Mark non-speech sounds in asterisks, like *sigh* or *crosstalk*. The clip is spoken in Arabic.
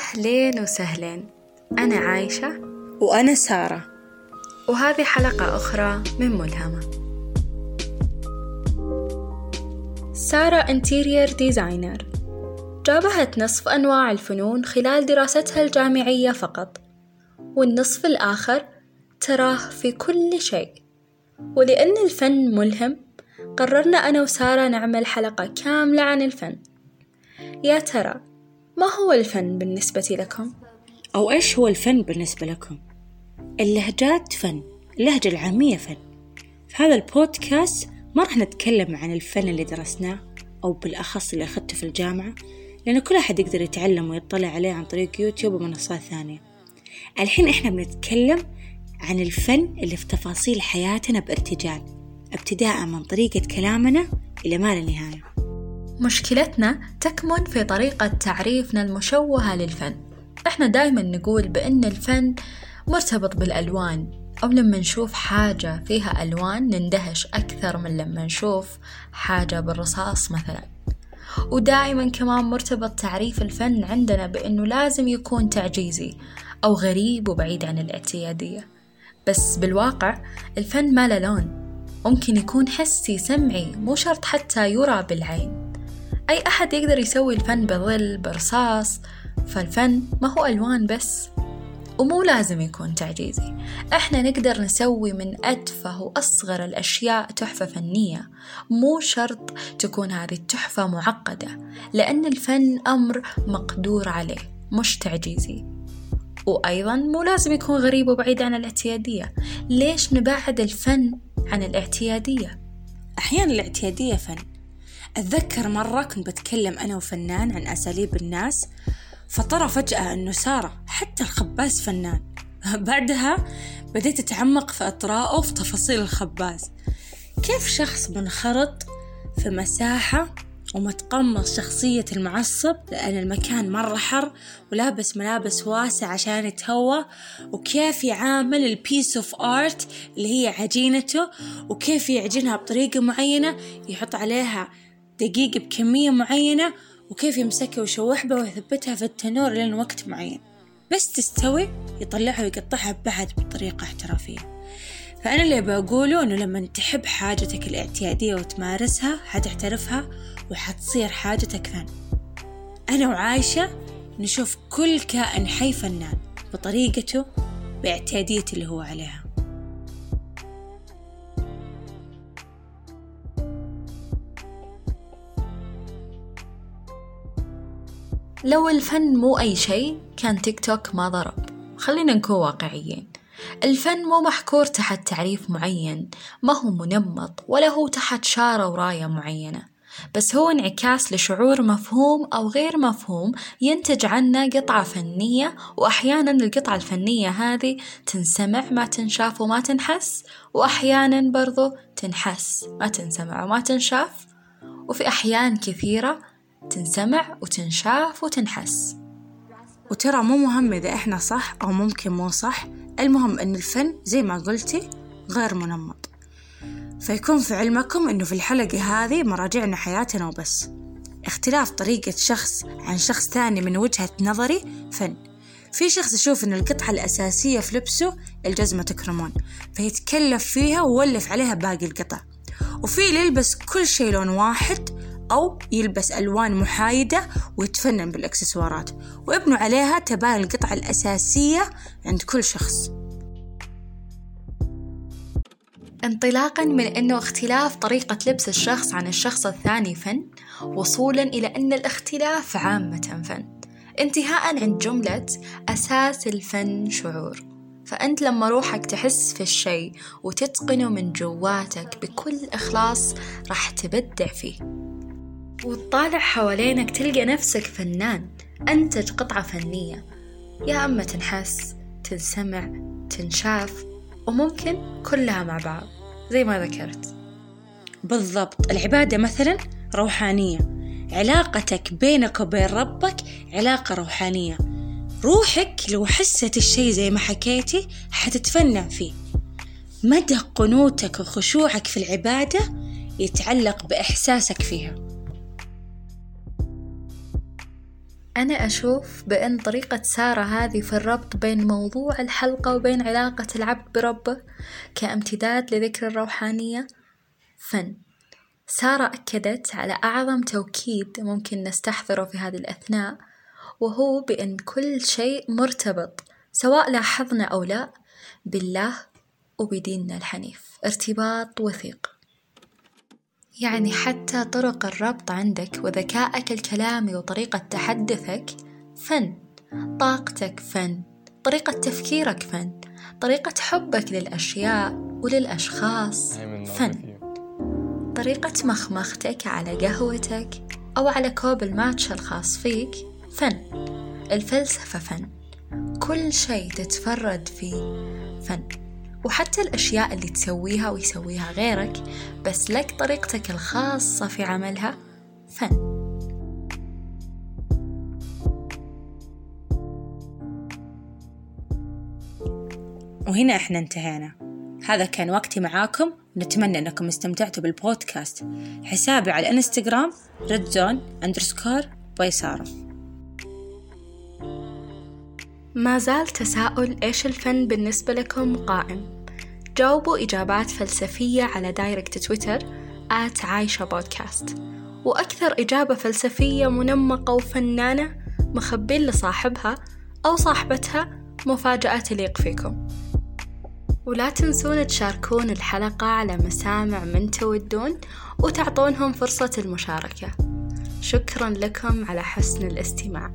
أهلين وسهلين. أنا عايشة. وأنا سارة. وهذه حلقة أخرى من ملهمة. سارة انتيرير ديزاينر جابهت نصف أنواع الفنون خلال دراستها الجامعية فقط. والنصف الآخر تراه في كل شيء. ولأن الفن ملهم قررنا أنا وسارة نعمل حلقة كاملة عن الفن. يا ترى ما هو الفن بالنسبة لكم؟ أو إيش هو الفن بالنسبة لكم؟ اللهجات فن اللهجة العامية فن في هذا البودكاست ما راح نتكلم عن الفن اللي درسناه أو بالأخص اللي أخذته في الجامعة لأن كل أحد يقدر يتعلم ويطلع عليه عن طريق يوتيوب ومنصات ثانية الحين إحنا بنتكلم عن الفن اللي في تفاصيل حياتنا بارتجال ابتداء من طريقة كلامنا إلى ما لا نهاية مشكلتنا تكمن في طريقة تعريفنا المشوهة للفن. إحنا دايما نقول بأن الفن مرتبط بالألوان أو لما نشوف حاجة فيها ألوان نندهش أكثر من لما نشوف حاجة بالرصاص مثلا. ودائما كمان مرتبط تعريف الفن عندنا بأنه لازم يكون تعجيزي أو غريب وبعيد عن الاعتيادية. بس بالواقع الفن ما له لون ممكن يكون حسي سمعي مو شرط حتى يرى بالعين. أي أحد يقدر يسوي الفن بظل برصاص فالفن ما هو ألوان بس ومو لازم يكون تعجيزي. إحنا نقدر نسوي من أتفه وأصغر الأشياء تحفة فنية مو شرط تكون هذه التحفة معقدة لأن الفن أمر مقدور عليه مش تعجيزي. وأيضا مو لازم يكون غريب وبعيد عن الاعتيادية. ليش نبعد الفن عن الاعتيادية؟ أحيانا الاعتيادية فن. أتذكر مرة كنت بتكلم أنا وفنان عن أساليب الناس فطرى فجأة أنه سارة حتى الخباز فنان. *laughs* بعدها بديت أتعمق في أطرائه وفي تفاصيل الخباز. كيف شخص منخرط في مساحة ومتقمص شخصية المعصب؟ لأن المكان مرة حر ولابس ملابس واسعة عشان يتهوى. وكيف يعامل ال piece of art اللي هي عجينته؟ وكيف يعجنها بطريقة معينة؟ يحط عليها دقيق بكمية معينة وكيف يمسكها ويشوحها ويثبتها في التنور لين وقت معين. بس تستوي يطلعها ويقطعها بعد بطريقة احترافية. فأنا اللي بقوله إنه لما تحب حاجتك الاعتيادية وتمارسها حتحترفها وحتصير حاجتك فن. أنا وعايشة نشوف كل كائن حي فنان بطريقته باعتياديته اللي هو عليها. لو الفن مو أي شيء كان تيك توك ما ضرب. خلينا نكون واقعيين. الفن مو محكور تحت تعريف معين ما هو منمط ولا هو تحت شارة وراية معينة. بس هو انعكاس لشعور مفهوم أو غير مفهوم ينتج عنه قطعة فنية وأحيانا القطعة الفنية هذه تنسمع ما تنشاف وما تنحس وأحيانا برضو تنحس ما تنسمع وما تنشاف. وفي أحيان كثيرة تنسمع وتنشاف وتنحس. وترى مو مهم إذا إحنا صح أو ممكن مو صح المهم أن الفن زي ما قلتي غير منمط. فيكون في علمكم أنه في الحلقة هذه مراجعنا حياتنا وبس. اختلاف طريقة شخص عن شخص ثاني من وجهة نظري فن. في شخص يشوف أن القطعة الأساسية في لبسه الجزمة تكرمون فيتكلف فيها وولف عليها باقي القطع. وفي اللي يلبس كل شيء لون واحد أو يلبس ألوان محايدة ويتفنن بالإكسسوارات. ويبنوا عليها تبان القطعة الأساسية عند كل شخص. انطلاقا من أنه اختلاف طريقة لبس الشخص عن الشخص الثاني فن وصولا إلى أن الاختلاف عامة فن. انتهاء عند جملة أساس الفن شعور. فأنت لما روحك تحس في الشيء وتتقنه من جواتك بكل إخلاص راح تبدع فيه. وتطالع حوالينك تلقى نفسك فنان أنتج قطعة فنية. يا أما تنحس تنسمع تنشاف وممكن كلها مع بعض زي ما ذكرت. بالضبط. العبادة مثلا روحانية. علاقتك بينك وبين ربك علاقة روحانية. روحك لو حست الشي زي ما حكيتي حتتفنن فيه. مدى قنوتك وخشوعك في العبادة يتعلق بإحساسك فيها. أنا أشوف بأن طريقة سارة هذه في الربط بين موضوع الحلقة وبين علاقة العبد بربه كامتداد لذكر الروحانية. فن. سارة أكدت على أعظم توكيد ممكن نستحضره في هذه الأثناء وهو بأن كل شيء مرتبط سواء لاحظنا أو لا بالله وبديننا الحنيف. ارتباط وثيق. يعني حتى طرق الربط عندك وذكائك الكلامي وطريقة تحدثك فن طاقتك فن طريقة تفكيرك فن طريقة حبك للأشياء وللأشخاص فن. طريقة مخمختك على قهوتك أو على كوب الماتش الخاص فيك فن. الفلسفة فن. كل شيء تتفرد فيه فن. وحتى الأشياء اللي تسويها ويسويها غيرك بس لك طريقتك الخاصة في عملها فن. وهنا إحنا انتهينا. هذا كان وقتي معاكم. ونتمنى إنكم استمتعتوا بالبودكاست. حسابي على الإنستغرام redzone underscore بيسارة ما زال تساؤل إيش الفن بالنسبة لكم قائم. جاوبوا إجابات فلسفية على direct تويتر at عايشة بودكاست. وأكثر إجابة فلسفية منمقة وفنانة مخبين لصاحبها أو صاحبتها مفاجأة تليق فيكم. ولا تنسون تشاركون الحلقة على مسامع من تودون وتعطونهم فرصة المشاركة. شكرا لكم على حسن الاستماع.